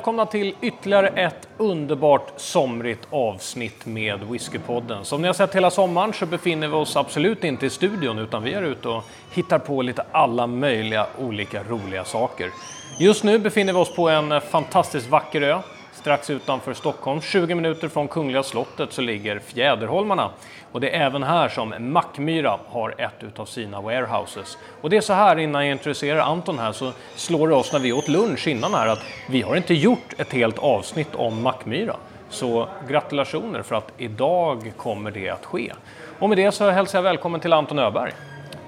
Välkomna till ytterligare ett underbart somrigt avsnitt med Whiskypodden. Som ni har sett hela sommaren så befinner vi oss absolut inte i studion utan vi är ute och hittar på lite alla möjliga olika roliga saker. Just nu befinner vi oss på en fantastiskt vacker ö strax utanför Stockholm. 20 minuter från Kungliga slottet så ligger Fjäderholmarna. Och det är även här som Mackmyra har ett utav sina warehouses. Och det är så här innan jag introducerar Anton här så slår det oss när vi åt lunch innan här att vi har inte gjort ett helt avsnitt om Mackmyra. Så gratulationer för att idag kommer det att ske. Och med det så hälsar jag välkommen till Anton Öberg.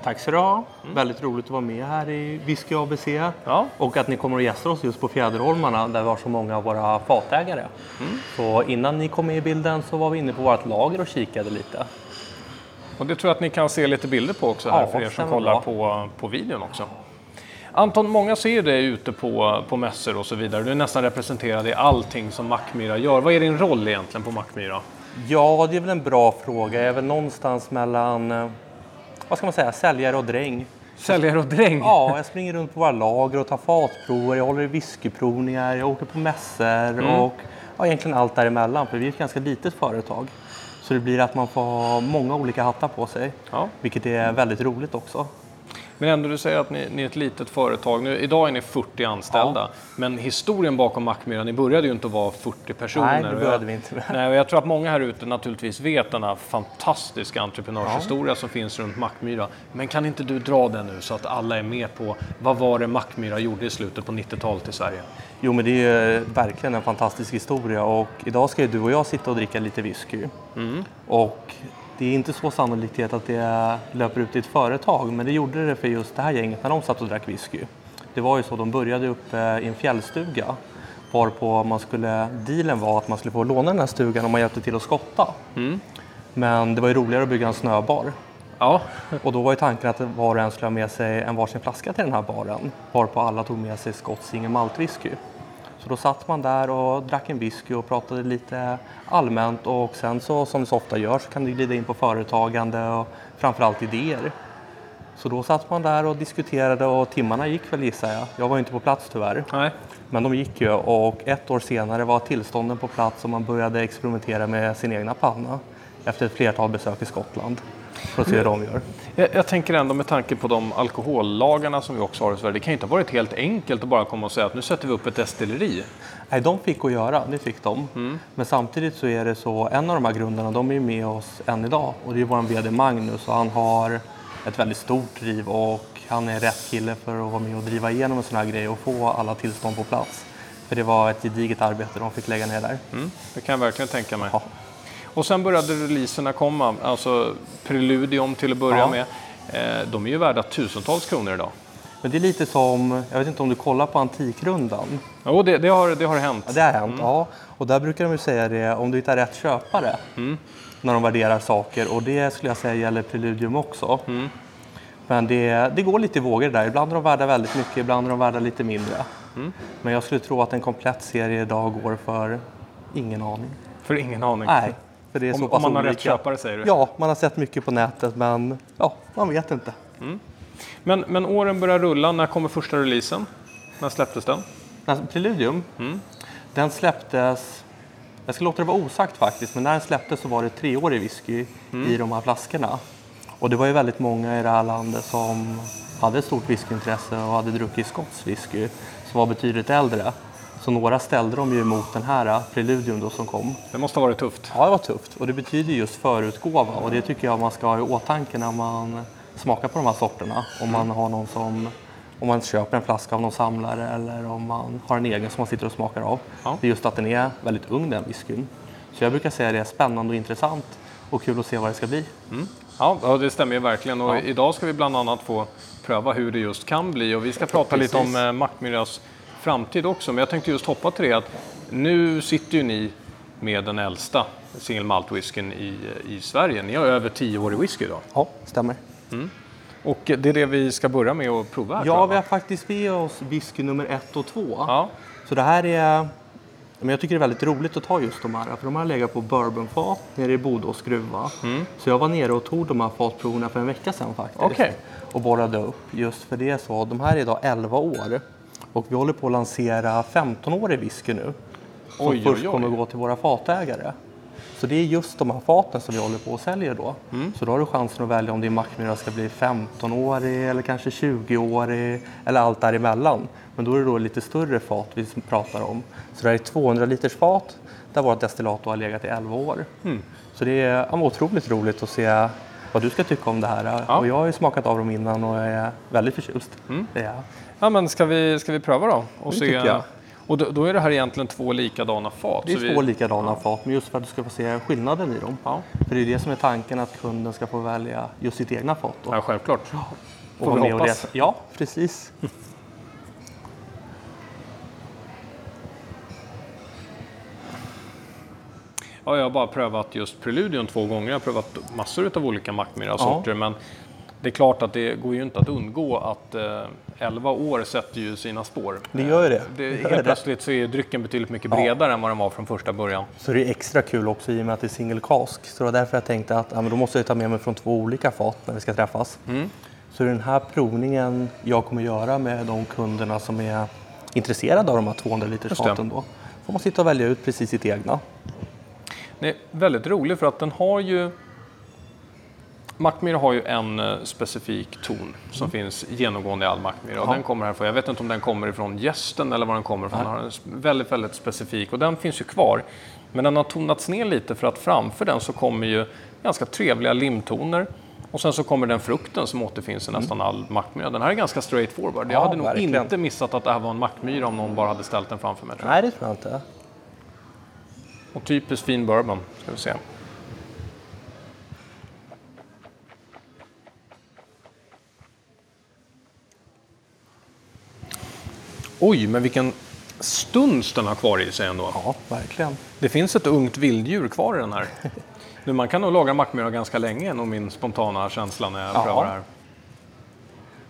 Tack ska du ha. Väldigt roligt att vara med här i Whisky ABC. Ja. Och att ni kommer att gästa oss just på Fjäderholmarna där vi har så många av våra fatägare. Så innan ni kom med i bilden så var vi inne på vårt lager och kikade lite. Och det tror jag att ni kan se lite bilder på också här Ja, för er som kollar på, på videon också. Anton, många ser dig ute på, på mässor och så vidare. Du är nästan representerad i allting som Mackmyra gör. Vad är din roll egentligen på Mackmyra? Ja, det är väl en bra fråga. Jag är väl någonstans mellan, eh, vad ska man säga, säljare och dräng. Säljare och dräng? Ja, jag springer runt på våra lager och tar fatprover. Jag håller i whiskyprovningar, jag åker på mässor och ja, egentligen allt däremellan. För vi är ett ganska litet företag. Så det blir att man får ha många olika hattar på sig. Ja. Vilket är väldigt roligt också. Men ändå, du säger att ni, ni är ett litet företag. Nu, idag är ni 40 anställda. Men historien bakom Mackmyra, ni började ju inte att vara 40 personer. Nej, det började jag, vi inte. Nej, och jag tror att många här ute naturligtvis vet denna fantastiska entreprenörshistoria som finns runt Mackmyra. Men kan inte du dra den nu så att alla är med på vad var det Mackmyra gjorde i slutet på 90-talet i Sverige? Jo, men det är ju verkligen en fantastisk historia och idag ska ju du och jag sitta och dricka lite whisky. Och det är inte så sannolikhet att det löper ut i ett företag, men det gjorde det för just det här gänget när de satt och drack whisky. Det var ju så, de började uppe i en fjällstuga varpå man skulle, dealen var att man skulle få låna den här stugan om man hjälpte till att skotta. Men det var ju roligare att bygga en snöbar. Ja, Och då var ju tanken att var och en skulle ha med sig en varsin flaska till den här baren. Varpå alla tog med sig Scotts single malt whisky. Så då satt man där och drack en whisky och pratade lite allmänt och sen så som det så ofta gör så kan det glida in på företagande och framförallt idéer. Så då satt man där och diskuterade och timmarna gick väl gissar jag. Jag var ju inte på plats tyvärr. nej. Men de gick ju och ett år senare var tillstånden på plats och man började experimentera med sin egna panna efter ett flertal besök i Skottland. Att se hur de gör. Jag, jag tänker ändå med tanke på de alkohollagarna som vi också har i Sverige. Det kan ju inte ha varit helt enkelt att bara komma och säga att nu sätter vi upp ett destilleri. Nej, de fick att göra, det fick de. Men samtidigt så är det så, en av de här grundarna, de är ju med oss än idag. Och det är vår VD Magnus och han har ett väldigt stort driv och han är rätt kille för att vara med och driva igenom en sån här grej och få alla tillstånd på plats. För det var ett gediget arbete de fick lägga ner där. Mm, det kan jag verkligen tänka mig. Ja. Och sen började releaserna komma, alltså Preludium till att börja Ja. med. Eh, de är ju värda tusentals kronor idag. Men det är lite som, jag vet inte om du kollar på Antikrundan? Jo, det, det, har, det har hänt. Ja, det har hänt, ja. Och där brukar de ju säga det, om du hittar rätt köpare när de värderar saker. Och det skulle jag säga gäller Preludium också. Men det, det går lite i vågor där. Ibland är de värda väldigt mycket, ibland är de värda lite mindre. Men jag skulle tro att en komplett serie idag går för ingen aning. För ingen aning. Nej, för det är Om- så om man har olika. rätt köpare, säger du? Ja, man har sett mycket på nätet men ja, man vet inte. Men, men åren börjar rulla. När kommer första releasen? När släpptes den? Preludium, den släpptes, jag ska låta det vara osagt faktiskt, men när den släpptes så var det treårig whisky i de här flaskorna. Och det var ju väldigt många i det här landet som hade ett stort whiskyintresse och hade druckit Scotts whisky som var betydligt äldre. Så några ställde de ju emot den här Preludium då som kom. Det måste ha varit tufft. Ja, det var tufft och det betyder just förutgåva och det tycker jag man ska ha i åtanke när man smakar på de här sorterna. Om man har någon som, om man köper en flaska av någon samlare eller om man har en egen som man sitter och smakar av. Ja. Det är just att den är väldigt ung den whiskyn. Så jag brukar säga att det är spännande och intressant och kul att se vad det ska bli. Ja, ja, det stämmer ju verkligen. Och Ja. idag ska vi bland annat få pröva hur det just kan bli. Och vi ska prata lite om Precis. eh, Mackmyras framtid också. Men jag tänkte just hoppa till det att nu sitter ju ni med den äldsta single malt whiskyn i, i Sverige. Ni har över 10 år i whisky idag. Ja, stämmer. Och det är det vi ska börja med att prova här, Ja, vi har faktiskt med oss whisky nummer ett och två. Ja. Så det här är, men jag tycker det är väldigt roligt att ta just de här, för de har legat på bourbonfat nere i Bodås gruva. Så jag var nere och tog de här fatproverna för en vecka sedan faktiskt. Okej. Och borrade upp, just för det är så. De här är idag 11 år. Och vi håller på att lansera 15-årig whisky nu. Som Oj, oj, först oj. kommer gå till våra fatägare. Så det är just de här faten som vi håller på och säljer då. Mm. Så då har du chansen att välja om din Mackmyra ska bli 15-årig eller kanske 20-årig eller allt däremellan. Men då är det då lite större fat vi pratar om. Så det här är 200 liters fat där vårt destillat har legat i 11 år. Mm. Så det är ja, otroligt roligt att se vad du ska tycka om det här. Ja. Mm. Och jag har ju smakat av dem innan och jag är väldigt förtjust. Det är jag. Ja, men ska vi, ska vi pröva då? Och Det tycker jag. Och då, då är det här egentligen två likadana fat. Det är två vi, likadana fat, men just för att du ska få se skillnaden i dem. Ja. För det är det som är tanken, att kunden ska få välja just sitt egna fat. Då. ja, självklart. och får vara vi med och hoppas. resa. Ja, precis. Ja, jag har bara prövat just Preludium två gånger. Jag har prövat massor av olika Mackmyra-sorter. Men det är klart att det går ju inte att undgå att eh, 11 år sätter ju sina spår. Det gör ju det. Det Det gör helt det. plötsligt så är drycken betydligt mycket bredare än vad den var från första början. Så det är extra kul också i och med att det är single cask. Så det var därför jag tänkte att ja, men då måste jag ta med mig från två olika fat när vi ska träffas. Mm. Så den här provningen jag kommer göra med de kunderna som är intresserade av de här 200 liters faten då. Får man sitta och välja ut precis sitt egna. Det är väldigt roligt för att den har ju Mackmyra har ju en eh, specifik ton som finns genomgående i all Mackmyra. Ja. den kommer härifrån. Jag vet inte om den kommer ifrån gästen eller var den kommer ifrån. Den har väldigt, väldigt specifik och den finns ju kvar. Men den har tonats ner lite för att framför den så kommer ju ganska trevliga limtoner. Och sen så kommer den frukten som återfinns i nästan all Mackmyra. Den här är ganska straight forward. Jag Ja, hade nog verkligen. inte missat att det här var en Mackmyra om någon bara hade ställt den framför mig. Nej, det tror jag inte. Och typiskt fin bourbon, ska vi se. Oj, men vilken stuns den har kvar i sig ändå. Ja, verkligen. Det finns ett ungt vilddjur kvar i den här. Nu, man kan nog laga Mackmyra ganska länge, är nog min spontana känsla när jag Ja. prövar det här.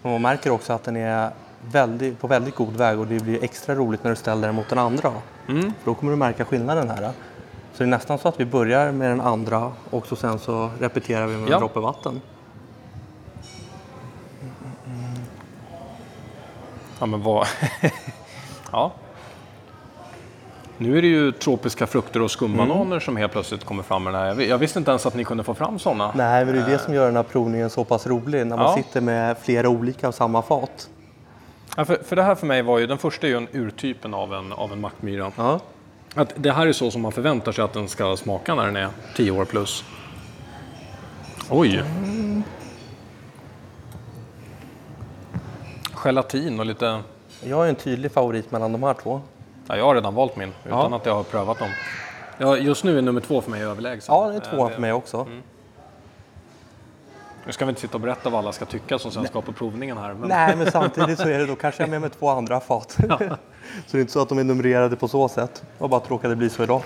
Man märker också att den är väldigt, på väldigt god väg och det blir extra roligt när du ställer den mot den andra. Mm. För då kommer du märka skillnaden här. Så det är nästan så att vi börjar med den andra och så sen så repeterar vi med Ja. en droppe vatten. Ja, men vad... ja. Nu är det ju tropiska frukter och skumbananer Mm. som helt plötsligt kommer fram med den här. Jag vi- Jag visste inte ens att ni kunde få fram sådana. Nej, men det är det som gör den här provningen så pass rolig när man Ja. sitter med flera olika av samma fat. Ja, för, för det här för mig var ju, den första är ju en urtypen av en, av en Mackmyra. Ja. Att det här är så som man förväntar sig att den ska smaka när den är 10 år plus. Oj! Gelatin och lite... Jag har en tydlig favorit mellan de här två. Ja, jag har redan valt min utan Ja. att jag har prövat dem. Ja, just nu är nummer två för mig överlägsen. Ja, det är tvåan för mig också. Nu ska vi inte sitta och berätta vad alla ska tycka som sen ska på provningen här. Men... Nej, men samtidigt så är det då kanske jag med mig två andra fat. så det är inte så att de är numrerade på så sätt. Det var bara att det råkade bli så idag.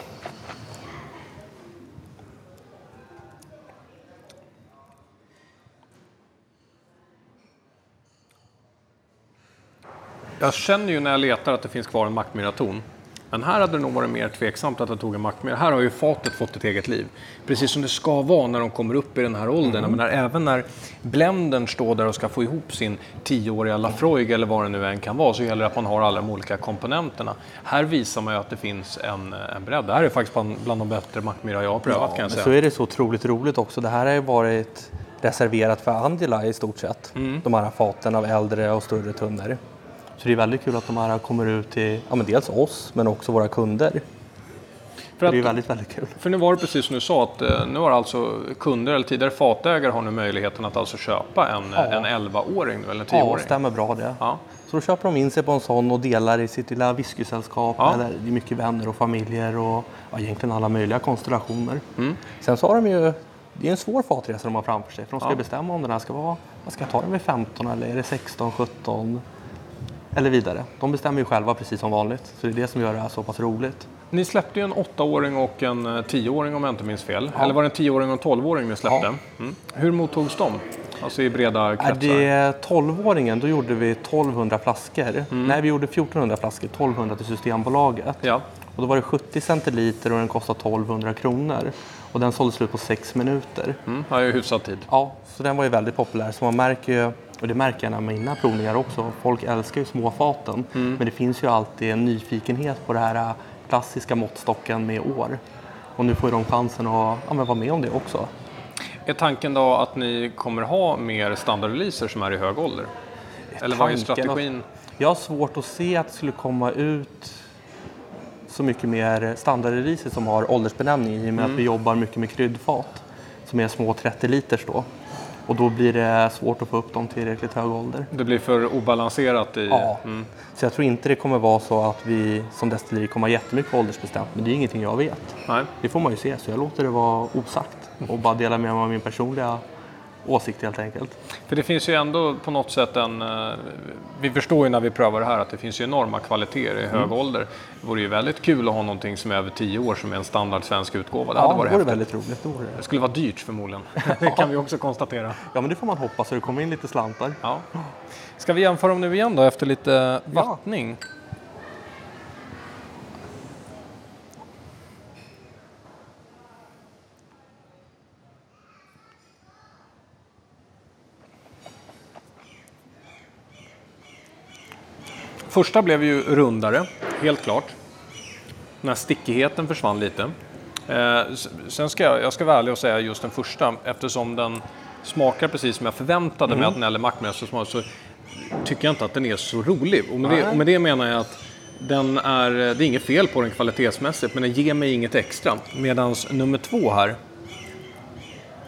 Jag känner ju när jag letar att det finns kvar en Mackmyra-ton. Men här hade det nog varit mer tveksamt att jag tog en Mackmyra. Här har ju fatet fått ett eget liv. Precis som det ska vara när de kommer upp i den här åldern. Jag menar, även när blendern står där och ska få ihop sin tioåriga Lafroig eller vad det nu än kan vara så gäller det att man har alla de olika komponenterna. Här visar man ju att det finns en, en bredd. Det här är faktiskt bland, bland de bättre Mackmyra jag har prövat kan jag säga. så är det så otroligt roligt också. Det här har ju varit reserverat för Angela i stort sett. Mm. De här faten av äldre och större tunnor. Så det är väldigt kul att de här kommer ut till ja, men dels oss men också våra kunder. För det är att- väldigt, väldigt kul. För nu var det precis som du sa att eh, nu har alltså kunder eller tidigare fatägare har nu möjligheten att alltså köpa en, Ja. en 11-åring nu, eller en Ja, 10-åring. stämmer bra det. Ja. Så då köper de in sig på en sån och delar i sitt lilla whiskysällskap. Ja. Eller det är mycket vänner och familjer och ja, egentligen alla möjliga konstellationer. Mm. Sen så har de ju, det är en svår fatresa de har framför sig. För de ska Ja. bestämma om den här ska vara, vad ska jag ta den vid 15 eller är det 16, 17 eller vidare. De bestämmer ju själva precis som vanligt. Så det är det som gör det här så pass roligt. Ni släppte ju en 8-åring och en eh, 10-åring om jag inte minns fel. Ja. Eller var det en 10-åring och en 12-åring ni släppte? Ja. Mm. Hur mottogs de? Alltså i breda Är kretsar? det 12-åringen, då gjorde vi 1200 flaskor. Mm. Nej, vi gjorde 1400 flaskor, 1200 till Systembolaget. Ja. Och då var det 70 centiliter och den kostade 1200 kronor. Och den sålde slut på 6 minuter. Mm. Har ju hyfsad tid. Ja, så den var ju väldigt populär. Så man märker ju Och det märker jag när mina provningar också. Folk älskar ju småfaten. Mm. Men det finns ju alltid en nyfikenhet på det här äh, klassiska måttstocken med år. Och nu får de chansen att ja, vara med om det också. Är tanken då att ni kommer ha mer standardreleaser som är i hög ålder? Eller vad är strategin? Jag har svårt att se att det skulle komma ut så mycket mer standardreleaser som har åldersbenämning i och med Mm. att vi jobbar mycket med kryddfat som är små 30 liters då. Och då blir det svårt att få upp dem till tillräckligt hög ålder. Det blir för obalanserat i... Ja. Mm. Så jag tror inte det kommer vara så att vi som destilleri kommer ha jättemycket åldersbestämt, men det är ingenting jag vet. Nej. Det får man ju se, så jag låter det vara osagt och bara dela med mig av min personliga åsikt helt enkelt. För det finns ju ändå på något sätt en... eh, Vi förstår ju när vi prövar det här att det finns ju enorma kvaliteter i hög Mm. ålder. Det vore ju väldigt kul att ha någonting som är över 10 år som är en standard svensk utgåva. Det hade Ja, varit det vore väldigt roligt. Det, vore det. Det skulle vara dyrt förmodligen. det kan vi också konstatera. Ja, men det får man hoppas så det kommer in lite slantar. Ja. Ska vi jämföra dem nu igen då efter lite vattning? Första blev ju rundare, helt klart. Den här stickigheten försvann lite. Eh, sen ska jag, jag ska vara ärlig och säga just den första, eftersom den smakar precis som jag förväntade mig att den eller Mackmästare smakar, så tycker jag inte att den är så rolig. Och med, det, och med det menar jag att den är, det är inget fel på den kvalitetsmässigt, men den ger mig inget extra. Medan nummer två här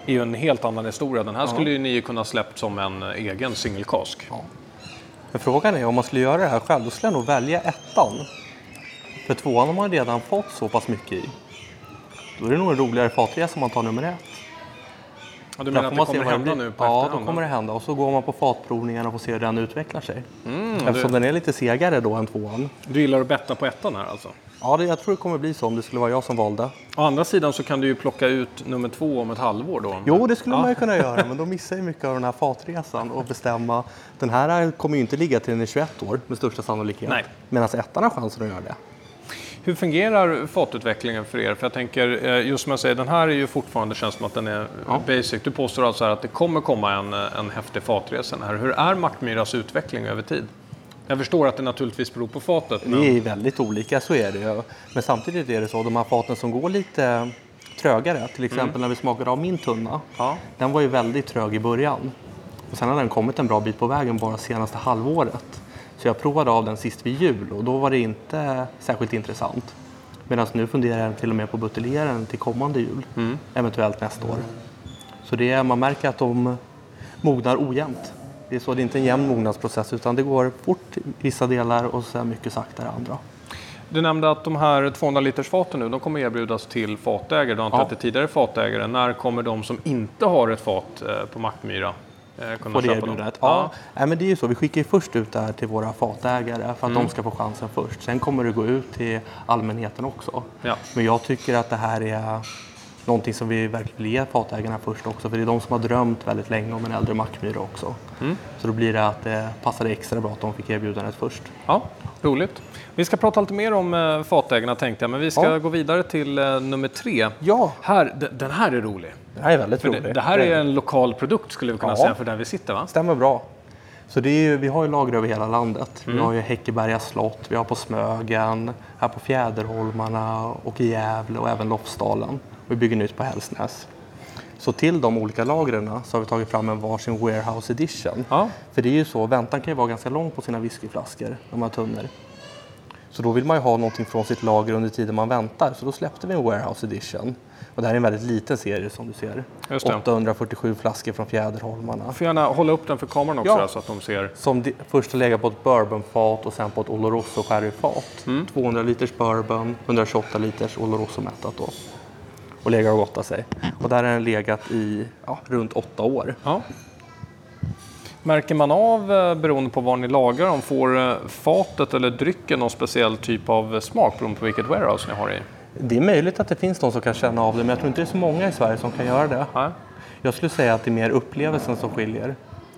är ju en helt annan historia. Den här skulle ju ni kunna släppt som en egen singelkask. Men frågan är om man skulle göra det här själv, då skulle jag nog välja ettan. För tvåan har man redan fått så pass mycket i. Då är det nog en roligare fatresa om man tar nummer ett. Ja, du menar att det kommer hända nu på Ja, då kommer det hända. Och så går man på fatprovningen och får se hur den utvecklar sig. Mm, Eftersom du, den är lite segare då än tvåan. du gillar att betta på ettan här alltså? Ja, det, jag tror det kommer bli så om det skulle vara jag som valde. Å andra sidan så kan du ju plocka ut nummer två om ett halvår då. Jo, det skulle Ja. man ju kunna göra, men då missar jag mycket av den här fatresan och bestämma. Den här kommer ju inte ligga till den är 21 år med största sannolikhet. Nej. Medan ettan har chansen att göra det. Hur fungerar fatutvecklingen för er? För jag tänker, eh, just som jag säger, den här är ju fortfarande, känns som att den är Ja. basic. Du påstår alltså att det kommer komma en, eh, en häftig fatresa här. Hur är Mackmyras utveckling över tid? Jag förstår att det naturligtvis beror på fatet, men Det är väldigt olika, så är det ju. Men samtidigt är det så, de här faten som går lite trögare, till exempel när vi smakade av min tunna. ja. Den var ju väldigt trög i början. Och sen har den kommit en bra bit på vägen bara senaste halvåret. Så jag provade av den sist vid jul och då var det inte särskilt intressant. Medan nu funderar jag till och med på att buteljera den till kommande jul. Eventuellt nästa år. Så det man märker att de mognar ojämnt. Det är så, det är inte en jämn mognadsprocess utan det går fort i vissa delar och sen mycket saktare i andra. Du nämnde att de här 200 liters faten nu, de kommer erbjudas till fatägare. Du Ja. att det är tidigare fatägare. När kommer de som inte har ett fat eh, på Mackmyra eh, kunna det köpa dem? erbjudandet? Ja. Nej, men det är ju så. Vi skickar ju först ut det här till våra fatägare för att de ska få chansen först. Sen kommer det gå ut till allmänheten också. Ja. Men jag tycker att det här är någonting som vi verkligen vill ge fatägarna först också. För det är de som har drömt väldigt länge om en äldre Mackmyra också. Så då blir det att det passade extra bra att de fick erbjudandet först. Ja, roligt. Vi ska prata lite mer om eh, fatägarna tänkte jag, men vi ska Ja. gå vidare till eh, nummer tre. Ja, Här, den här är rolig. det här är väldigt För roligt. det, det här är en lokal produkt skulle vi kunna Ja. säga för där vi sitter va? Stämmer bra. Så det är ju, vi har ju lager över hela landet. Mm. Vi har ju Häckeberga slott, vi har på Smögen, här på Fjäderholmarna och i Gävle och även Lofsdalen. Vi bygger nytt på Hälsnäs. Så till de olika lagren så har vi tagit fram en varsin warehouse edition. Ja. För det är ju så, väntan kan ju vara ganska lång på sina whiskyflaskor, de här tunnor. Så då vill man ju ha någonting från sitt lager under tiden man väntar. Så då släppte vi en warehouse edition. Och det här är en väldigt liten serie som du ser. Just det. 847 flaskor från Fjäderholmarna. Får gärna hålla upp den för kameran också Ja. där, så att de ser. Som di- först har legat på ett bourbonfat och sen på ett Oloroso sherryfat. 200 liters bourbon, 128 liters Oloroso mättat då. Och legat och gottat sig. Och där har den legat i ja, runt åtta år. Ja. Märker man av, eh, beroende på var ni lagrar dem, får eh, fatet eller drycken någon speciell typ av eh, smak beroende på vilket warehouse ni har i? Det är möjligt att det finns någon som kan känna av det, men jag tror inte det är så många i Sverige som kan göra det. Nej. Jag skulle säga att det är mer upplevelsen som skiljer.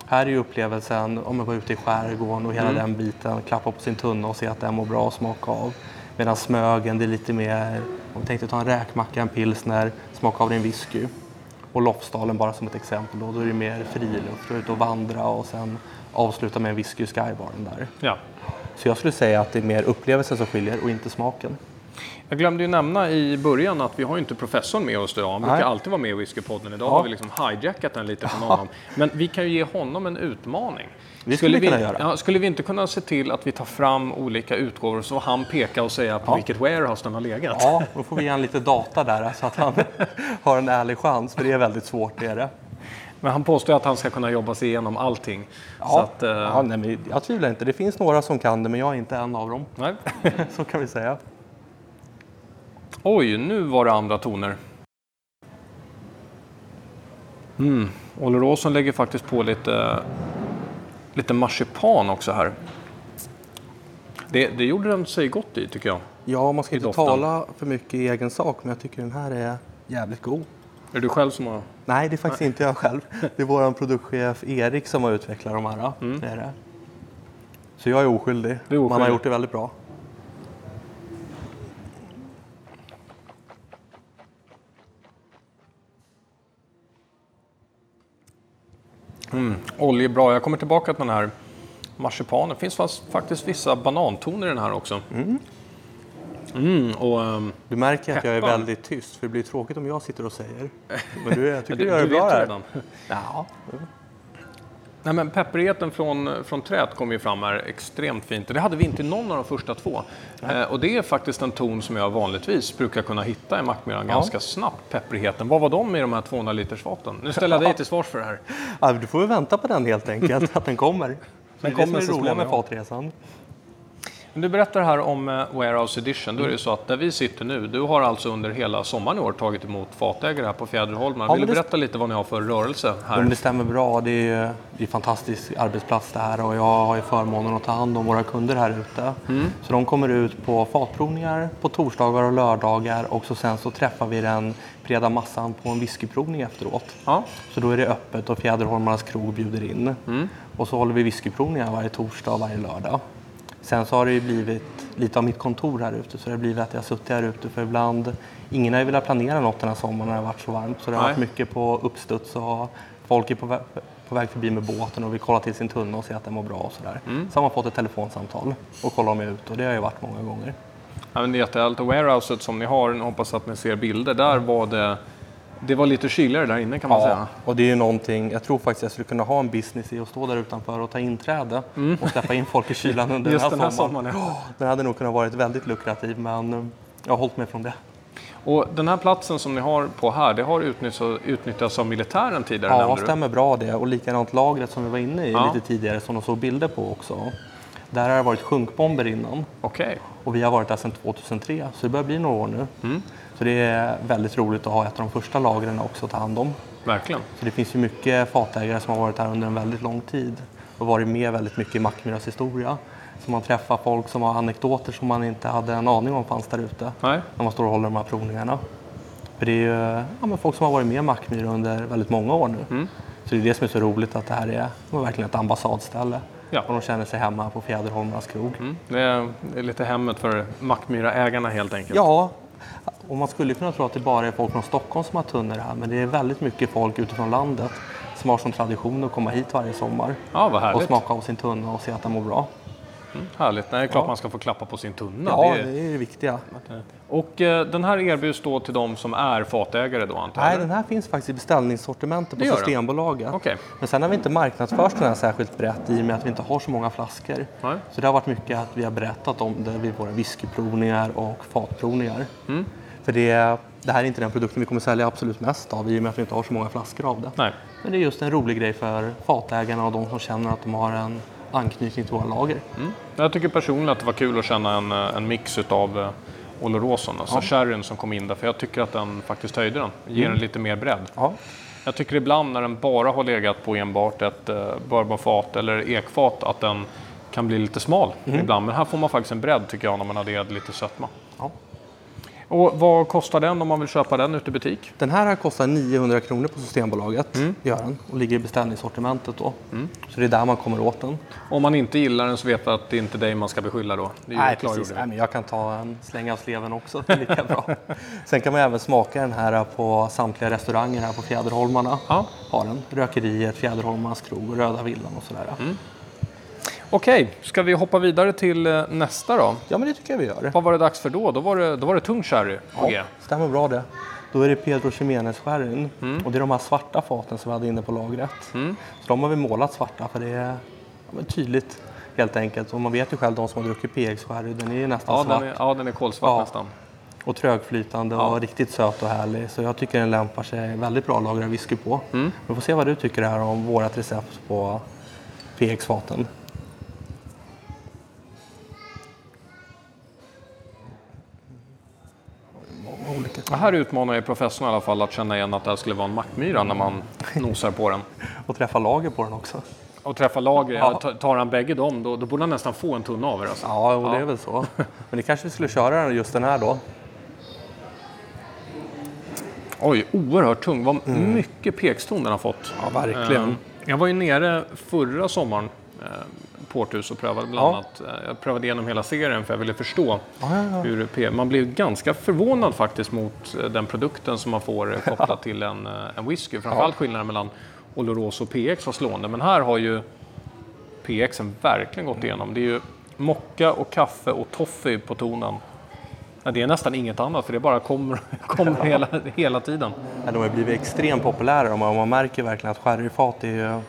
Här är ju upplevelsen om man var ute i skärgården och hela Mm. den biten, klappa på sin tunna och se att den mår bra och smaka av. Medan Smögen, det är lite mer, om vi tänkte ta en räkmacka, en pilsner, smaka av din whisky. Och Lofsdalen bara som ett exempel då, då är det mer friluft, ut och vandra och sen avsluta med en whisky i skybaren där. Ja. Så jag skulle säga att det är mer upplevelsen som skiljer och inte smaken. Jag glömde ju nämna i början att vi har ju inte professorn med oss idag. Han brukar Nej. alltid vara med i Whiskypodden. Idag Ja. har vi liksom hijackat den lite från honom. Men vi kan ju ge honom en utmaning. Det skulle vi vi. Ja, skulle vi inte kunna se till att vi tar fram olika utgåvor så han pekar och säga på Ja. vilket warehouse den har legat? Ja, då får vi ge han lite data där så att han har en ärlig chans, för det är väldigt svårt. Det är det. Men han påstår att han ska kunna jobba sig igenom allting. Ja, att, eh, ja, nej, jag tvivlar inte. Det finns några som kan det, men jag är inte en av dem. nej. Så kan vi säga. Oj, nu var det andra toner. Mm. Olle Råsson lägger faktiskt på lite, lite marsipan också här. Det, det gjorde den sig gott i tycker jag. Ja, man ska I inte doften. tala för mycket i egen sak, men jag tycker den här är jävligt god. Är det du själv som har... Nej, det är faktiskt inte jag själv. Det är vår produktchef Erik som har utvecklat de här. Mm. Det är det. Så jag är oskyldig. Är oskyldig. Man har gjort det väldigt bra. Olja är bra. Jag kommer tillbaka till den här marsipanen. Det finns faktiskt vissa banantoner i den här också. Mm. och, ehm, Du märker att jag är väldigt tyst, för det blir tråkigt om jag sitter och säger. Men du, jag tycker du, du, gör det bra här. redan. Ja. Nej, men pepprigheten från, från träet kommer ju fram här extremt fint. Det hade vi inte i någon av de första två. Eh, och det är faktiskt en ton som jag vanligtvis brukar kunna hitta i Mackmyran ganska snabbt, pepprigheten. Vad var de i de här 200 liters faten? Nu ställer jag dig till svars för det här. Ja, du får vänta på den helt enkelt, att den kommer. Den kommer så roliga med småningom. fatresan. Du berättar här om eh, Warehouse Edition. Då är det så att där vi sitter nu, du har alltså under hela sommaren i år tagit emot fatägare här på Fjäderholmen. Ja, Vill du berätta lite vad ni har för rörelse här? det stämmer bra. Det är, en fantastisk arbetsplats det här och jag har ju förmånen att ta hand om våra kunder här ute. Så de kommer ut på fatprovningar på torsdagar och lördagar och så sen så träffar vi den breda massan på en whiskyprovning efteråt. Ja, Så då är det öppet och Fjäderholmarnas krog bjuder in. Och så håller vi whiskyprovningar varje torsdag och varje lördag. Sen så har det ju blivit lite av mitt kontor här ute så det har blivit att jag har suttit här ute för ibland ingen har ju velat planera något den här sommaren när det har varit så varmt så det har Nej. varit mycket på uppstuds och folk är på, vä- på väg förbi med båten och vill kolla till sin tunna och se att den mår bra och sådär. Så har man fot ett telefonsamtal och kollar om jag är ute och det har ju varit många gånger. Ja, men det är jättehärligt. Och warehouset som ni har, jag hoppas att ni ser bilder, där var det, det var lite kyligare där inne kan man säga. och det är ju någonting, jag tror faktiskt jag skulle kunna ha en business i att stå där utanför och ta inträde och släppa in folk i kylan under Just den här sommaren. ja. Den hade nog kunnat varit väldigt lukrativ men eh, jag har hållit mig från det. Och den här platsen som ni har på här, det har utnyttjats, utnyttjats av militären tidigare Ja, du? stämmer bra det. Och likadant lagret som vi var inne i Ja. lite tidigare som de såg bilder på också. Där har det varit sjunkbomber innan Okej. och vi har varit där sedan 2003 så det börjar bli några år nu. Mm. Så det är väldigt roligt att ha ett av de första lagren också att ta hand om. Verkligen. Så det finns ju mycket fatägare som har varit här under en väldigt lång tid och varit med väldigt mycket i Mackmyras historia. Så man träffar folk som har anekdoter som man inte hade en aning om fanns där ute när man står och håller de här provningarna. För det är ju ja, folk som har varit med i Mackmyra under väldigt många år nu. Mm. Så det är det som är så roligt att det här är, verkligen ett ambassadställe. Ja. Och de känner sig hemma på Fjäderholmarnas krog. Mm. Det är lite hemmet för Mackmyra-ägarna helt enkelt. Ja, och man skulle kunna tro att det bara är folk från Stockholm som har tunnor här. Men det är väldigt mycket folk utifrån landet som har som tradition att komma hit varje sommar. Ja, Och smaka av sin tunna och se att den mår bra. Mm, härligt. Nej, det är klart Ja. man ska få klappa på sin tunna. Ja, det är... det är det viktiga. Och eh, den här erbjuds då till de som är fatägare då antar Nej, den här finns faktiskt i beställningssortimentet på? Systembolaget. Okej. Men sen har vi inte marknadsfört den här särskilt brett i och med att vi inte har så många flaskor. Nej. Så det har varit mycket att vi har berättat om det vid våra whiskyprovningar och fatprovningar. Mm. För det, det här är inte den produkten vi kommer sälja absolut mest av i och med att vi inte har så många flaskor av det. Nej. Men det är just en rolig grej för fatägarna och de som känner att de har en anknytning till våra lager. Mm. Jag tycker personligen att det var kul att känna en, en mix utav eh, Oloroson, alltså Ja. sherryn som kom in där, för jag tycker att den faktiskt höjde den, ger Mm. den lite mer bredd. Ja. Jag tycker ibland när den bara har legat på enbart ett eh, bourbonfat eller ekfat att den kan bli lite smal Mm. ibland. Men här får man faktiskt en bredd tycker jag när man adderar lite sötma. Ja. Och vad kostar den om man vill köpa den ute i butik? Den här kostar 900 kronor på Systembolaget. Gör den, och ligger i beställningssortimentet då. Så det är där man kommer åt den. Om man inte gillar den så vet vi att det inte är dig man ska beskylla då. Nej, precis. Nej, men jag kan ta en släng av sleven också. Det är lika bra. Sen kan man även smaka den här på samtliga restauranger här på Fjäderholmarna. Ja. Har den. Rökeriet, Fjäderholmarnas krog och Röda villan och sådär. Okej, ska vi hoppa vidare till eh, nästa då? Ja, men det tycker jag vi gör. Vad var det dags för då? Då var det, då var det tung sherry på G. Ja, stämmer bra det. Då är det Pedro Ximenez sherryn. Och det är de här svarta faten som vi hade inne på lagret. Så de har vi målat svarta för det är ja, tydligt helt enkelt. Och man vet ju själv de som har druckit PX sherry, den är ju nästan Ja, svart. den är, ja, den är kolsvart Ja. nästan. Och trögflytande och riktigt söt och härlig. Så jag tycker den lämpar sig väldigt bra att lagra whisky på. Vi får se vad du tycker här om vårat recept på PX-faten. Det här utmanar ju professorn i alla fall att känna igen att det här skulle vara en mackmyra när man nosar på den. Och träffa lager på den också. Och träffa lager, Ja. tar han bägge dem då, då borde han nästan få en tunna av er. Alltså. Ja, och det är väl så. Men det kanske vi skulle köra den- just den här då. Oj, oerhört tung. Vad mycket pekston den har fått. Ja, verkligen. Eh, Jag var ju nere förra sommaren eh, Porthus och prövade bland Ja. annat. eh, Jag prövade igenom hela serien för jag ville förstå Ja, ja, ja. hur P... Man blir ganska förvånad faktiskt mot eh, den produkten som man får eh, kopplat till en, en whisky. Framförallt skillnaden mellan Oloroso och PX var slående. Men här har ju PXen verkligen gått igenom. Det är ju mocka och kaffe och toffee på tonen. Ja, det är nästan inget annat för det bara kommer, kommer hela, hela tiden. Ja, De har blivit extremt populära och man, märker verkligen att sherryfat är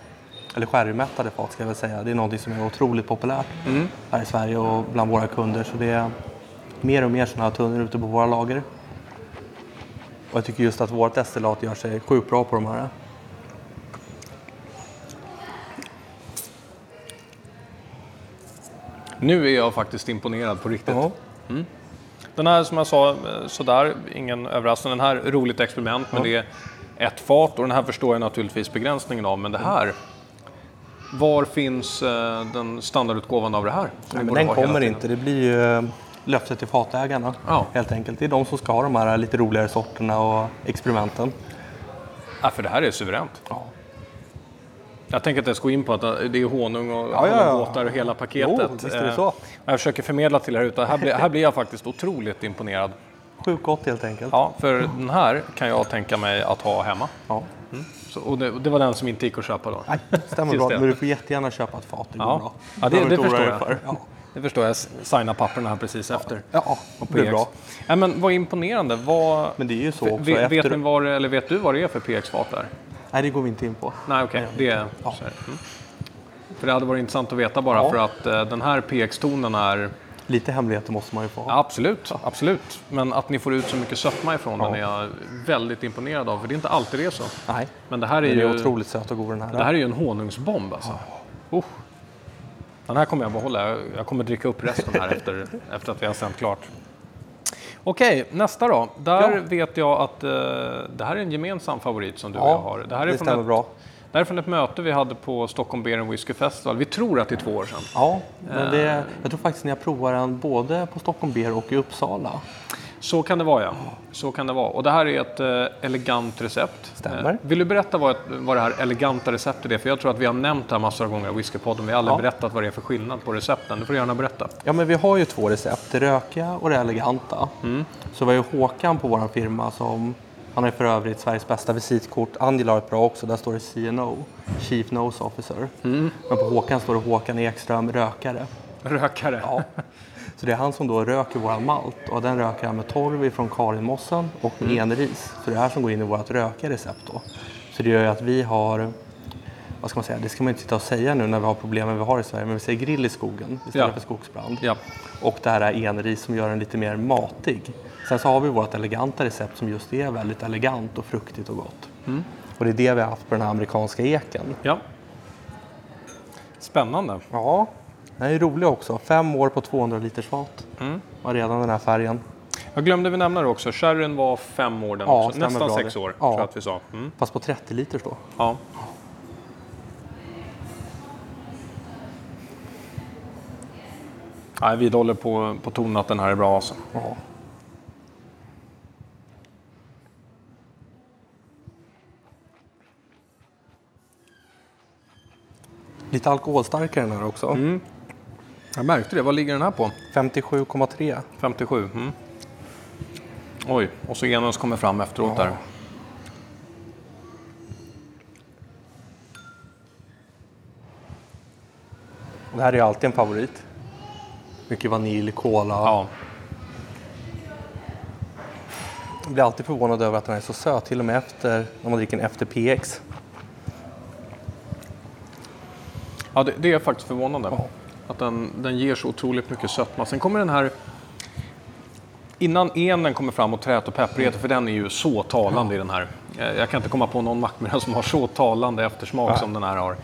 eller sherrymättade fat ska jag väl säga, det är någonting som är otroligt populärt här i Sverige och bland våra kunder. Så det är mer och mer sådana här tunnor ute på våra lager. Och jag tycker just att vårt destillat gör sig sjukt bra på de här. Nu är jag faktiskt imponerad på riktigt. Ja. Den här som jag sa, eh, sådär, ingen överraskning. Den här, roligt experiment, men det är ett fat och den här förstår jag naturligtvis begränsningen av. Men det här, var finns eh, den standardutgåvan av det här? Borde den kommer inte, det blir ju eh, löftet till fatägarna Ja. helt enkelt. Det är de som ska ha de här lite roligare sorterna och experimenten. Ja, för det här är suveränt. Ja. Jag tänker inte ens gå in på att det är honung och Ja, ja, honungbåtar och hela paketet. Jo, visst är det Eh, så. Jag försöker förmedla till er ute. Här blir, här blir jag faktiskt otroligt imponerad. Sjukt gott helt enkelt. Ja, för den här kan jag tänka mig att ha hemma. Ja. Så, och det, det var den som inte gick att köpa då. Nej, stämmer bra. det. Men du får jättegärna köpa ett fat, det går Ja. bra. Ja, det- det oroa förstår jag. för. Ja, Det förstår jag. Signa papperna här precis efter. ja Och det PX. bra. Ja, men vad imponerande. Vad, Men det är ju så också. vet, efter... vet, ni vad, det- eller vet du vad det är för PX-fat där? Nej, det går vi inte in på. Nej, okej. Det är... Ja. är det. Mm. För det hade varit intressant att veta bara Ja. för att eh, den här PX-tonen är... Lite hemligheter måste man ju få ha. Ja, absolut, absolut. Men att ni får ut så mycket sötma ifrån den är jag väldigt imponerad av. För det är inte alltid det är så. Nej, Men det här är den ju... är otroligt söt och god den här. Det här är ju en honungsbomb alltså. Usch. Den här kommer jag behålla. Jag- kommer dricka upp resten här efter, efter att vi har sänt klart. Okej, nästa då. Där Ja. vet jag att eh, det här är en gemensam favorit som du och Ja, jag har. Det här är, det från ett, bra. Det här är från ett möte vi hade på Stockholm Beer and Whiskey Festival. Vi tror att det är två år sedan. Ja, men Eh. det, jag tror faktiskt ni har provat den både på Stockholm Beer och i Uppsala. Så kan det vara ja. Så kan det vara. Och det här är ett eh, elegant recept. Stämmer. Eh, vill du berätta vad, vad det här eleganta receptet är? För jag tror att vi har nämnt det här massor av gånger i Whiskypodden. Vi har aldrig Ja. berättat vad det är för skillnad på recepten. Du får gärna berätta. Ja, men vi har ju två recept, det rökiga och det eleganta. Mm. Så vi har ju Håkan på vår firma som, han har för övrigt Sveriges bästa visitkort. Angela har ett bra också, där står det CNO, Chief Nose Officer. Mm. Men på Håkan står det Håkan Ekström, rökare. Rökare. Ja. Så det är han som då röker våran malt och den röker han med torv ifrån Karinmossen och med enris. Så det är det här som går in i vårt rökiga recept då. Så det gör ju att vi har, vad ska man säga, det ska man inte sitta och säga nu när vi har problemen vi har i Sverige, men vi säger grill i skogen istället Ja. för skogsbrand. Ja. Och det här är enris som gör den lite mer matig. Sen så har vi vårt eleganta recept som just är väldigt elegant och fruktigt och gott. Och det är det vi har haft på den här amerikanska eken. ja. Spännande. Ja, den är rolig också. Fem år på 200 liters fat. Mm. Har redan den här färgen. Jag glömde vi nämna det också. Sherryn var fem år den Ja, också. Nästan sex det. år, Ja. tror jag att vi sa. Mm. Fast på 30 liters då. Ja. Nej, vi vidhåller på, på tonen att den här är bra alltså. Ja. Lite alkoholstarkare den här också. Mm. Jag märkte det. Vad ligger den här på? 57,3. 57. Mm. Oj, och så genus kommer fram efteråt Ja. där. Det här är alltid en favorit. Mycket vanilj, kola. Ja. Jag blir alltid förvånad över att den är så söt, till och med efter, när man dricker en efter PX. Ja, det, det är faktiskt förvånande. Att den, den ger så otroligt mycket sötma. Sen kommer den här... Innan enen kommer fram och trät och pepprighet, för den är ju så talande i den här. Eh, Jag kan inte komma på någon mackmiddag som har så talande eftersmak som den här har.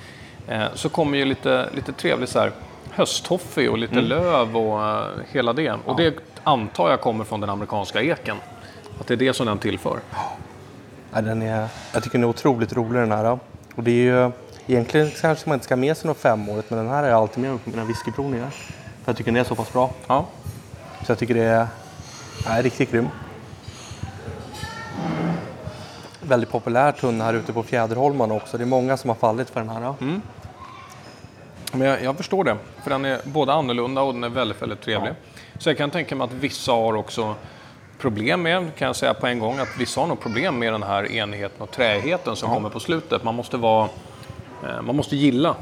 Eh, Så kommer ju lite, lite trevlig så här hösttoffee och lite löv och eh, hela det. Och det antar jag kommer från den amerikanska eken. Att det är det som den tillför. Ja, den är, jag tycker den är otroligt rolig den här. Och det är ju, egentligen kanske man inte ska ha med sig något femårigt, men den här är jag alltid med på mina whiskyprovningar. För jag tycker den är så pass bra. Ja. Så jag tycker det är, är riktigt grym. Väldigt populär tunna här ute på Fjäderholmarna också. Det är många som har fallit för den här. Men jag, jag förstår det, för den är både annorlunda och den är väldigt, väldigt trevlig. Så jag kan tänka mig att vissa har också problem med, kan jag säga på en gång, att vissa har nog problem med den här enigheten och träigheten som kommer på slutet. Man måste, vara, man måste gilla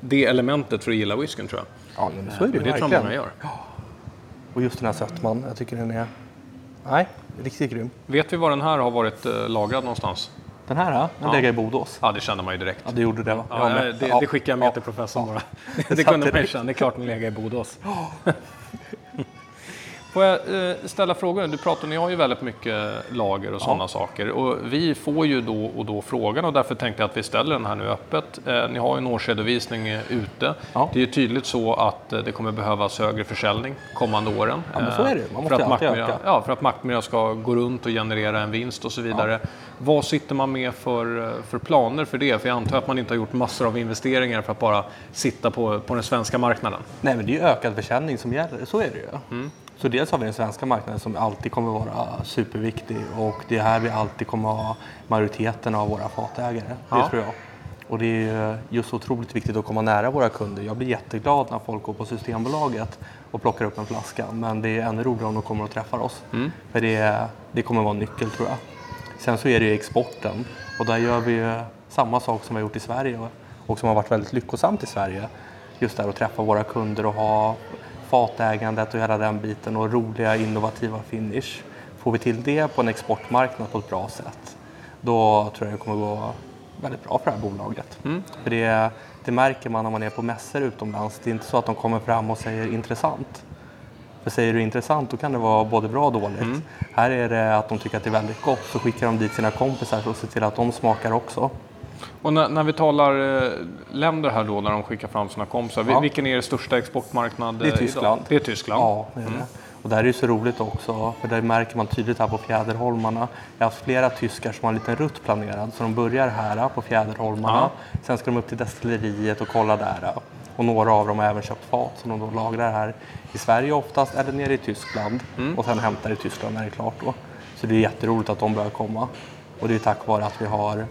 det elementet för att gilla whiskyn tror jag. Ja, men så är det ju det tror jag många gör. Och just den här sötman, jag tycker den är nej, riktigt grym. Vet vi var den här har varit eh, lagrad någonstans? Den här, den Ja. lägger i Bodås. Ja, det kände man ju direkt. Ja, det gjorde det va? Ja, men- det, ja. det skickar jag med Ja. till professorn bara. Det kunde man ju känna. Det är klart den lägger i Bodås. Får jag eh, ställa frågor? Du pratar, ni har ju väldigt mycket lager och sådana saker. Och vi får ju då och då frågan och därför tänkte jag att vi ställer den här nu öppet. Eh, ni har ju en årsredovisning eh, ute. Ja. Det är ju tydligt så att det kommer behövas högre försäljning kommande åren. Ja, men så är det. Man måste för att alltid öka. Ja, för att Mackmyra ska gå runt och generera en vinst och så vidare. Vad sitter man med för, för planer för det? För jag antar att man inte har gjort massor av investeringar för att bara sitta på, på den svenska marknaden. Nej, men det är ju ökad försäljning som gäller, så är det ju. Mm. Så dels har vi den svenska marknaden som alltid kommer vara superviktig och det är här vi alltid kommer ha majoriteten av våra fatägare. Det Ja. tror jag. Och det är ju just otroligt viktigt att komma nära våra kunder. Jag blir jätteglad när folk går på Systembolaget och plockar upp en flaska. Men det är ännu roligare om de kommer och träffar oss. Mm. För det, det kommer vara en nyckel tror jag. Sen så är det ju exporten och där gör vi ju samma sak som vi har gjort i Sverige och som har varit väldigt lyckosamt i Sverige. Just där att träffa våra kunder och ha fatägandet och hela den biten och roliga innovativa finish. Får vi till det på en exportmarknad på ett bra sätt, då tror jag det kommer gå väldigt bra för det här bolaget. För det, det märker man när man är på mässor utomlands. Det är inte så att de kommer fram och säger intressant. För säger du intressant då kan det vara både bra och dåligt. Här är det att de tycker att det är väldigt gott så skickar de dit sina kompisar och ser till att de smakar också. Och när, när vi talar eh, länder här då, när de skickar fram sina kompisar. Ja. Vilken är er största exportmarknad Det är eh, Tyskland. Idag? Det är Tyskland. Ja, det är det. Och där är det så roligt också, för där märker man tydligt här på Fjäderholmarna. Jag har haft flera tyskar som har en liten rutt planerad, så de börjar här på Fjäderholmarna. Sen ska de upp till destilleriet och kolla där. Och några av dem har även köpt fat som de då lagrar här i Sverige oftast, eller nere i Tyskland. Och sen hämtar i Tyskland när det är klart då. Så det är jätteroligt att de börjar komma. Och det är tack vare att vi har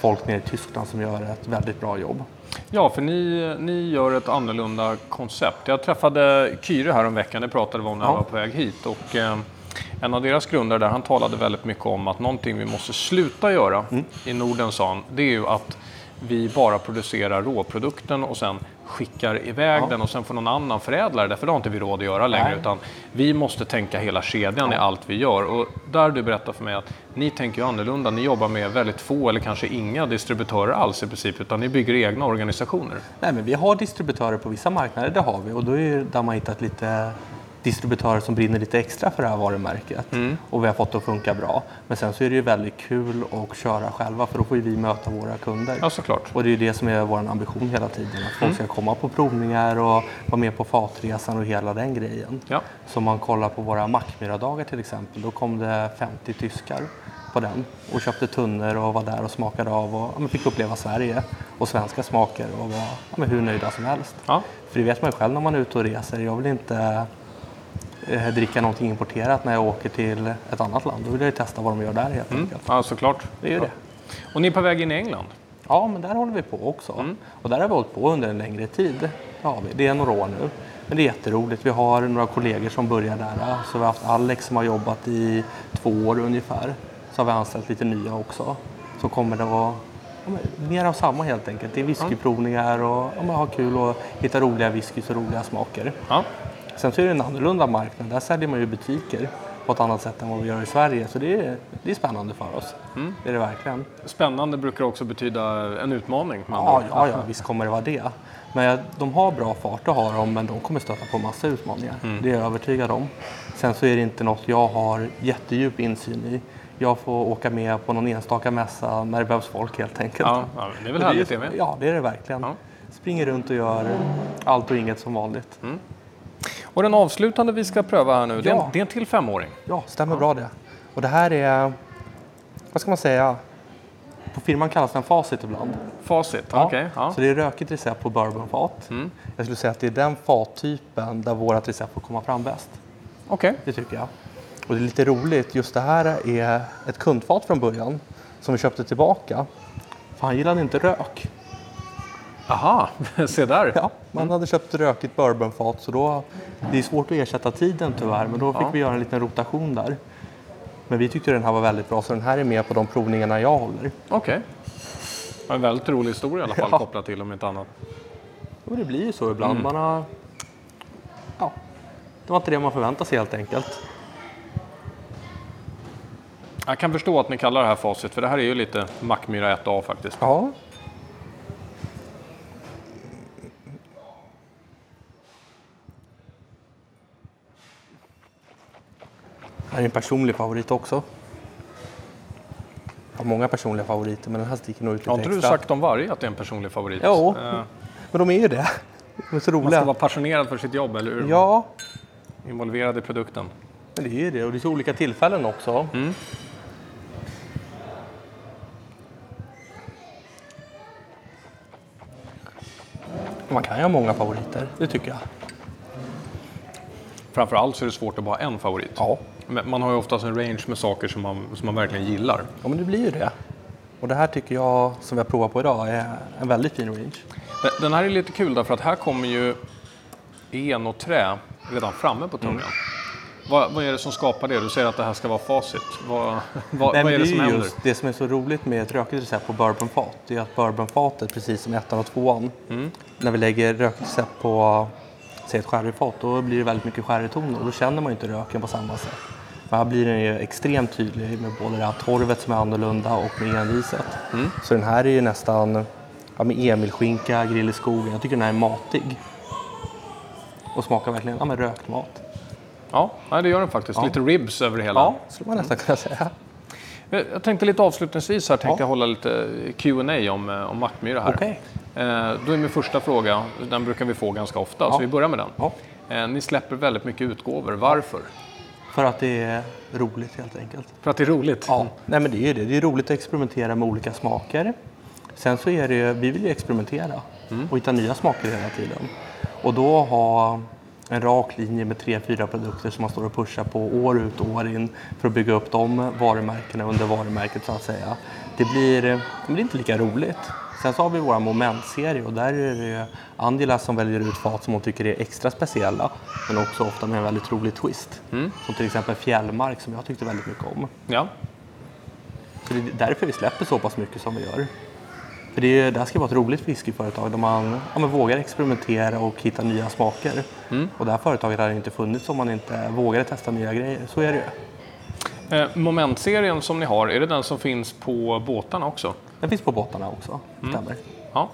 folk nere i Tyskland som gör ett väldigt bra jobb. Ja, för ni, ni gör ett annorlunda koncept. Jag träffade Kyre här om veckan, det pratade vi om när jag Ja. var på väg hit. Och, eh, en av deras grundare där, han talade väldigt mycket om att någonting vi måste sluta göra Mm. i Norden, sa han, det är ju att vi bara producerar råprodukten och sen skickar iväg den och sen får någon annan förädla det, för det har inte vi råd att göra längre. Nej. Utan vi måste tänka hela kedjan i allt vi gör. Och där du berättar för mig att ni tänker ju annorlunda. Ni jobbar med väldigt få eller kanske inga distributörer alls i princip, utan ni bygger egna organisationer. Nej, men vi har distributörer på vissa marknader, det har vi. Och då är det där man hittat lite distributörer som brinner lite extra för det här varumärket. Och vi har fått det att funka bra. Men sen så är det ju väldigt kul att köra själva för då får ju vi möta våra kunder. Ja, såklart. Och det är ju det som är vår ambition hela tiden. Att folk ska komma på provningar och vara med på fatresan och hela den grejen. Ja. Så om man kollar på våra Mackmyradagar till exempel, då kom det 50 tyskar på den och köpte tunnor och var där och smakade av och ja, fick uppleva Sverige och svenska smaker och var ja, hur nöjda som helst. Ja. För det vet man ju själv när man är ute och reser. Jag vill inte dricka någonting importerat när jag åker till ett annat land. Då vill jag testa vad de gör där helt enkelt. Ja, såklart. Det är ju det. Och ni är på väg in i England. Ja, men där håller vi på också. Mm. Och där har vi hållit på under en längre tid. Det, har vi. det är några år nu. Men det är jätteroligt. Vi har några kollegor som börjar där. Så vi har haft Alex som har jobbat i två år ungefär. Så har vi anställt lite nya också. Så kommer det att ja, mer av samma helt enkelt. Det är whiskyprovningar och ja, man har kul och hitta roliga whiskys och roliga smaker. Ja. Sen så är det en annorlunda marknad. Där säljer man ju butiker på ett annat sätt än vad vi gör i Sverige. Så det är, det är spännande för oss. Det är det verkligen. Spännande brukar också betyda en utmaning. Ja, ja, ja, visst kommer det vara det. Men de har bra fart, det har de, men de kommer stöta på massa utmaningar. Det är jag övertygad om. Sen så är det inte något jag har jättedjup insyn i. Jag får åka med på någon enstaka mässa när det behövs folk helt enkelt. Ja, ja, det är väl härligt är, det med. Ja, det är det verkligen. Ja. Springer runt och gör allt och inget som vanligt. Och den avslutande vi ska pröva här nu, det, är en, Ja. det är en till femåring. Ja, stämmer bra det. Och det här är, vad ska man säga, på firman kallas den Facit ibland. Facit, Ja. okej. ja. Så det är rökigt recept på bourbonfat. Mm. Jag skulle säga att det är den fattypen där vårt recept får komma fram bäst. Okej. Det tycker jag. Och det är lite roligt, just det här är ett kundfat från början som vi köpte tillbaka. För han gillade inte rök. Aha, se där. Ja, man hade köpt rökigt bourbonfat så då, det är svårt att ersätta tiden tyvärr, men då fick Ja. vi göra en liten rotation där. Men vi tyckte den här var väldigt bra så den här är med på de provningarna jag håller. Okej. Var En väldigt rolig historia i alla fall Ja. kopplat till om inte annat. Och det blir ju så ibland. Man har... Ja, det var inte det man förväntade sig helt enkelt. Jag kan förstå att ni kallar det här facit, för det här är ju lite Mackmyra 1A faktiskt. Ja. Här är en personlig favorit också. Jag har många personliga favoriter men den här sticker nog ut lite Har inte du extra. sagt om varje att det är en personlig favorit? Jo. Eh, Men de är ju det. De är så Man ska roliga. vara passionerad för sitt jobb, eller hur? Ja, Involverad i produkten. men det är ju det. Och det är så olika tillfällen också. Mm. Man kan ju ha många favoriter, det tycker jag. Framförallt så är det svårt att bara ha en favorit. Ja. Man har ju oftast en range med saker som man, som man verkligen gillar. Ja, men det blir ju det. Och det här tycker jag, som vi har provat på idag, är en väldigt fin range. Den- här är lite kul därför att här kommer ju en och trä redan framme på tungan. Mm. Vad, vad är det som skapar det? Du säger att det här ska vara facit. Vad, vad, Nej, vad är det är som händer? det som är så roligt med ett rökigt recept på bourbonfat, det är att bourbonfatet, precis som ettan och tvåan, Mm. när vi lägger rökigt recept på säg ett sherryfat, då blir det väldigt mycket sherrytoner och då känner man ju inte röken på samma sätt. Men här blir den ju extremt tydlig med både det här torvet som är annorlunda och med enriset. Mm. Så den här är ju nästan ja, med Emilskinka, grill i skogen. Jag tycker den här är matig. Och smakar verkligen ja, men rökt mat. Ja, det gör den faktiskt. Ja. Lite ribs över det hela. Ja, skulle man nästan kunna säga. Jag jag tänkte lite avslutningsvis här, tänkte Ja. jag hålla lite Q&A om, eh, om Mackmyra här. Okej. Eh, då är min första fråga, den brukar vi få ganska ofta, så vi börjar med den. Ja. Eh, ni släpper väldigt mycket utgåvor. Varför? För att det är roligt helt enkelt. För att det är roligt? Ja, nej men det är ju det. Det är roligt att experimentera med olika smaker. Sen så är det, vi vill ju experimentera och hitta nya smaker hela tiden. Och då ha en rak linje med tre, fyra produkter som man står och pushar på år ut och år in för att bygga upp de varumärkena under varumärket så att säga. Det blir, det är inte lika roligt. Sen så har vi våra momentserie och där är det Angela som väljer ut fat som hon tycker är extra speciella men också ofta med en väldigt rolig twist. Som till exempel Fjällmark som jag tyckte väldigt mycket om. Ja. Så det är därför vi släpper så pass mycket som vi gör. För det, är, det här ska vara ett roligt whiskyföretag där man ja, vågar experimentera och hitta nya smaker. Och det här företaget hade inte funnits om man inte vågade testa nya grejer. Så är det ju. Eh, momentserien som ni har, är det den som finns på båtarna också? Den finns på båtarna också. Stämmer. Ja.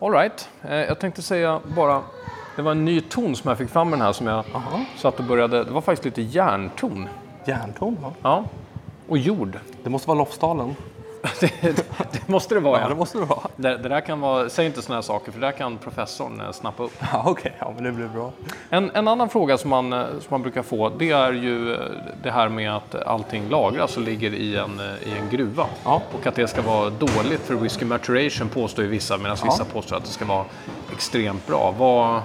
All right. Eh, jag tänkte säga bara, det var en ny ton som jag fick fram med den här som jag Jaha. satt och började, det var faktiskt lite järnton. Järnton, ja. Ja. Och jord. Det måste vara Lofsdalen. det, det måste det vara. Ja, det Ja. måste det vara. Det, det där kan vara, säg inte sådana här saker för det där kan professorn eh, snappa upp. Ja, okej. Ja, men det blir bra. En, en annan fråga som man, eh, som man brukar få det är ju eh, det här med att allting lagras och ligger i en, i en gruva. Ja. Och att det ska vara dåligt för whisky maturation påstår ju vissa medan vissa påstår att det ska vara extremt bra. Vad,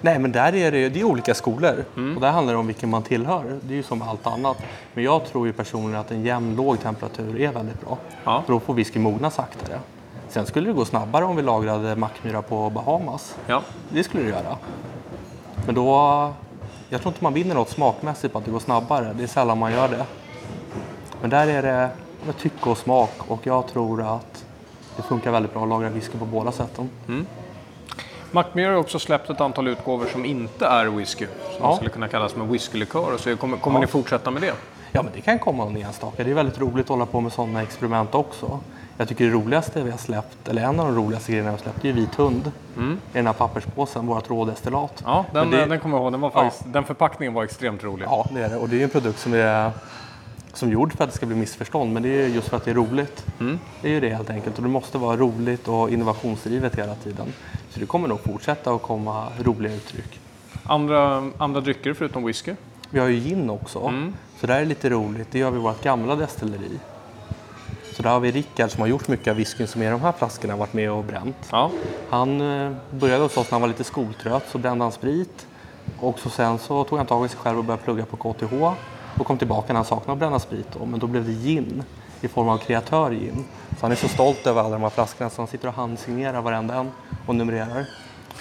Nej, men där är det, det är olika skolor. Och där handlar det om vilken man tillhör. Det är ju som allt annat. Men jag tror ju personligen att en jämn låg temperatur är väldigt bra. Ja. För då får whisky mogna saktare. Sen skulle det gå snabbare om vi lagrade Mackmyra på Bahamas. Ja. Det skulle det göra. Men då... Jag tror inte man vinner något smakmässigt på att det går snabbare. Det är sällan man gör det. Men där är det med tycke och smak och jag tror att det funkar väldigt bra att lagra whisky på båda sätten. Mackmyra har också släppt ett antal utgåvor som inte är whisky. Som Ja. skulle kunna kallas med whiskylikör. Så kommer, kommer ni fortsätta med det? Ja, men det kan komma någon enstaka. Det är väldigt roligt att hålla på med sådana experiment också. Jag tycker det roligaste vi har släppt, eller en av de roligaste grejerna vi har släppt, det är vit hund. I den här papperspåsen, vårt rådestillat. Ja, den, det- den kommer jag ihåg. Den, var faktiskt, den förpackningen var extremt rolig. Ja, det är det. Och det är en produkt som är som gjord för att det ska bli missförstånd, men det är just för att det är roligt. Det är ju det helt enkelt. Och det måste vara roligt och innovationsdrivet hela tiden. Så det kommer nog fortsätta att komma roliga uttryck. Andra, andra drycker förutom whisky? Vi har ju gin också, så det här är lite roligt. Det gör vi i vårt gamla destilleri. Så där har vi Rickard som har gjort mycket av whiskyn som är i de här flaskorna varit med och bränt. Ja. Han eh, började hos oss när han var lite skoltrött, så brände han sprit. Och så sen så tog han tag i sig själv och började plugga på KTH. Och kom tillbaka när han saknade att bränna sprit. Då. Men då blev det gin i form av kreatör gin. Så han är så stolt över alla de här flaskorna så han sitter och handsignerar varenda en och numrerar.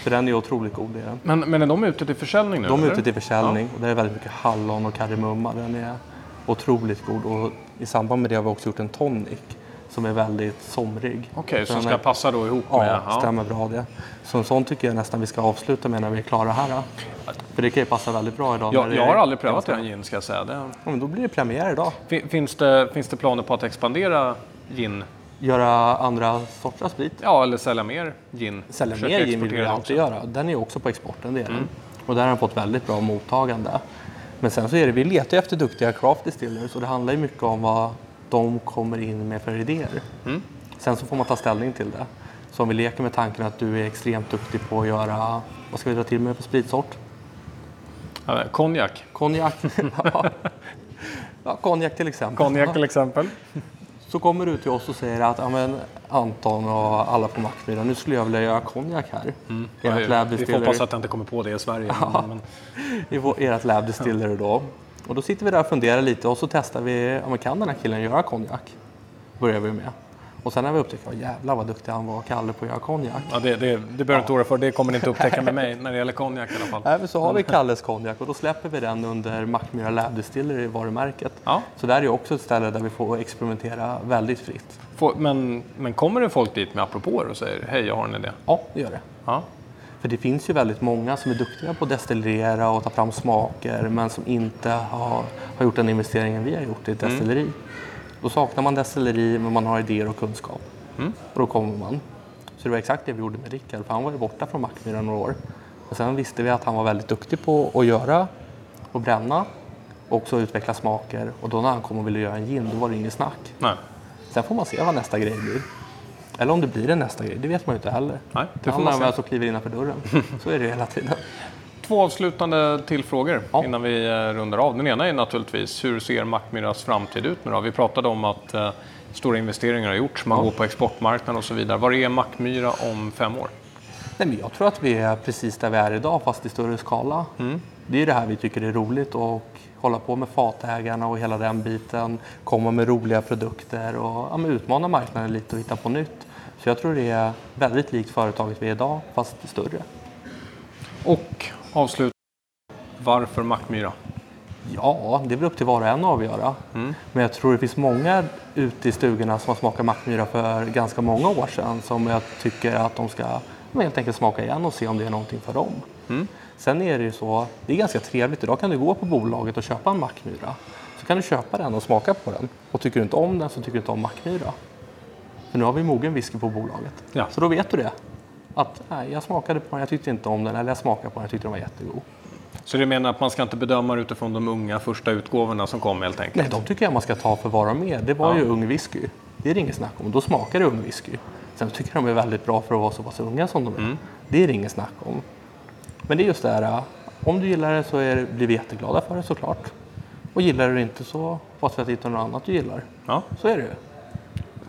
Så den är otroligt god. Är den. Men, men är de ute till försäljning nu? De är eller? ute till försäljning och det är väldigt mycket hallon och kardemumma. Den är otroligt god. Och I samband med det har vi också gjort en tonic som är väldigt somrig. Okej, Så som ska är- passa då ihop Ja, med... stämmer bra det. Så en sån tycker jag nästan vi ska avsluta med när vi är klara här. För det kan ju passa väldigt bra idag. Jag, jag har aldrig prövat den gin ska jag säga. Det, Ja, men då blir det premiär idag. fin- finns, det, finns det planer på att expandera gin? Göra andra sorters sprit. Ja, eller sälja mer gin? Sälja Försöka mer gin vill vi alltid också. göra. Den är också på exporten, det är Mm. den. Och där har den fått väldigt bra mottagande. Men sen så är det, vi letar ju efter duktiga craft distillers och det handlar ju mycket om vad de kommer in med för idéer. Mm. Sen så får man ta ställning till det. Så om vi leker med tanken att du är extremt duktig på att göra, vad ska vi dra till med för spritsort? Ja, Konjak. Konjak. ja, Ja, konjak till exempel. Konjak till exempel. Så kommer du till oss och säger att ja, Anton och alla på Mackmyra, nu skulle jag vilja göra konjak här. Ert lab Vi får hoppas att jag inte kommer på det i Sverige. Men, men, i ert lab distillery då. Och då sitter vi där och funderar lite och så testar vi, ja, men kan den här killen göra konjak? Börjar vi med. Och sen när vi upptäcker, ja, jävlar vad duktig han var, Kalle, på att göra konjak. ja, det, det, det behöver du inte oroa för. Det kommer ni inte upptäcka med mig när det gäller konjak i alla fall. Nej, men så har vi Kalles konjak och då släpper vi den under Mackmyra Lab Distillery varumärket. Ja. Så där är också ett ställe där vi får experimentera väldigt fritt. Får, men, men kommer det folk dit med apropåer och säger hej, jag har en idé? Ja, det gör det. Ja. För det finns ju väldigt många som är duktiga på att destillera och ta fram smaker men som inte har, har gjort den investeringen vi har gjort i ett destilleri. Då saknar man destilleri men man har idéer och kunskap. Och då kommer man. Så det var exakt det vi gjorde med Rickard för han var ju borta från Mackmyra några år. Och sen visste vi att han var väldigt duktig på att göra och bränna och också utveckla smaker. Och då när han kom och ville göra en gin då var det inget snack. Nej. Sen får man se vad nästa grej blir. Eller om det blir en nästa grej, det vet man ju inte heller. Nej, det får man väl så kliver innanför dörren. Så är det hela tiden. Två avslutande till frågor Ja. innan vi eh, rundar av. Den ena är naturligtvis hur ser Mackmyras framtid ut nu då? Vi pratade om att eh, stora investeringar har gjorts, man går på exportmarknaden och så vidare. Var är Mackmyra om fem år? Nej, men jag tror att vi är precis där vi är idag fast i större skala. Det är det här vi tycker är roligt och hålla på med fatägarna och hela den biten. Komma med roliga produkter och ja, utmana marknaden lite och hitta på nytt. Så jag tror det är väldigt likt företaget vi är idag fast större. Och avslut. Varför Mackmyra? Ja, det väl upp till var och en att avgöra. Men jag tror det finns många ute i stugorna som har smakat Mackmyra för ganska många år sedan som jag tycker att de ska helt enkelt smaka igen och se om det är någonting för dem. Sen är det ju så, det är ganska trevligt. Idag kan du gå på bolaget och köpa en Mackmyra. Så kan du köpa den och smaka på den. Och tycker du inte om den så tycker du inte om Mackmyra. För nu har vi mogen whisky på bolaget. Ja. Så då vet du det. Att nej, jag smakade på den, jag tyckte inte om den. Eller jag smakade på den, jag tyckte den var jättegod. Så du menar att man ska inte bedöma det utifrån de unga första utgåvorna som kom helt enkelt? Nej, de tycker jag man ska ta för vad de är. Det var Ja. ju ung whisky. Det är det inget snack om. Då smakar det ung whisky. Sen tycker jag de är väldigt bra för att vara så pass unga som de är. Mm. Det är det inget snack om. Men det är just det här, om du gillar det så är, blir vi jätteglada för det såklart. Och gillar du det inte så hoppas vi att du hittar något annat du gillar. Ja. Så är det ju.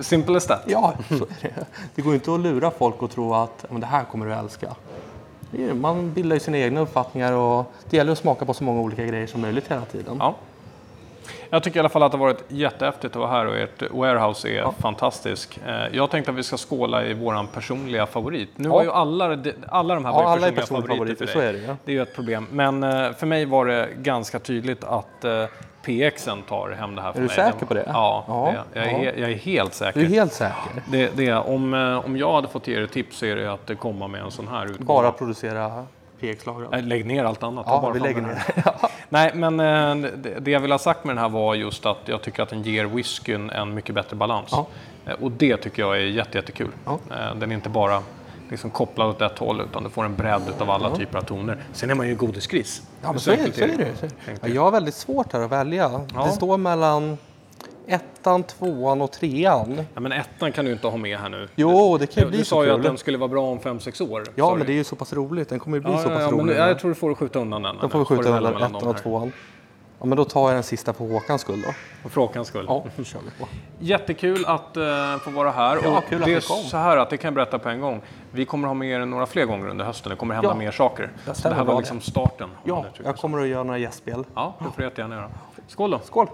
Simple as that. Ja, så är det. Det går inte att lura folk och tro att "Men det här kommer du älska. Man bildar ju sina egna uppfattningar och det gäller att smaka på så många olika grejer som möjligt hela tiden. Ja. Jag tycker i alla fall att det har varit jättehäftigt att vara här och ert warehouse är ja. fantastisk. Eh, jag tänkte att vi ska skåla i vår personliga favorit. Nu ja. var ju alla, alla de här ja, alla personliga, personliga favoriter, för dig. Så är det, ja. det är ju ett problem. Men eh, för mig var det ganska tydligt att PXen tar hem det här för mig. Är du säker på det? Ja, ja. Det, jag, är, jag, är, helt säker. Du är helt säker? Det, det, om, om jag hade fått ge er tips så är det att komma med en sån här utgåva. Bara producera PX-lager? Lägg ner allt annat. Ja, bara vi lägger ner. Nej, men eh, det jag vill ha sagt med den här var just att jag tycker att den ger whiskyn en mycket bättre balans. Ja. Eh, och det tycker jag är jättekul. Ja. Eh, den är inte bara liksom kopplad åt ett håll utan du får en bredd av alla ja. typer av toner. Sen är man ju godisgris. Ja, men så, är, så är det. Så är det. Jag har väldigt svårt här att välja. Det står mellan ettan, tvåan och trean. Ja, men ettan kan du inte ha med här nu. Jo, det kan ju bli du så Du sa ju att den skulle vara bra om fem sex år. Ja, men det är ju så pass roligt. Den kommer ju bli ja, så pass ja, rolig. Men, jag tror du får skjuta undan den. Då får vi skjuta undan ettan och tvåan. Ja, men då tar jag den sista för Håkans skull då. För Håkans skull? Ja, det kör vi på. Jättekul att uh, få vara här. Ja, och kul det är så här att det kan jag berätta på en gång. Vi kommer ha med er några fler gånger under hösten. Det kommer hända ja, mer saker. Så det här var liksom starten. Ja, jag kommer att göra några gästspel. Ja, det får du jättegärna göra. Skål då! Skål!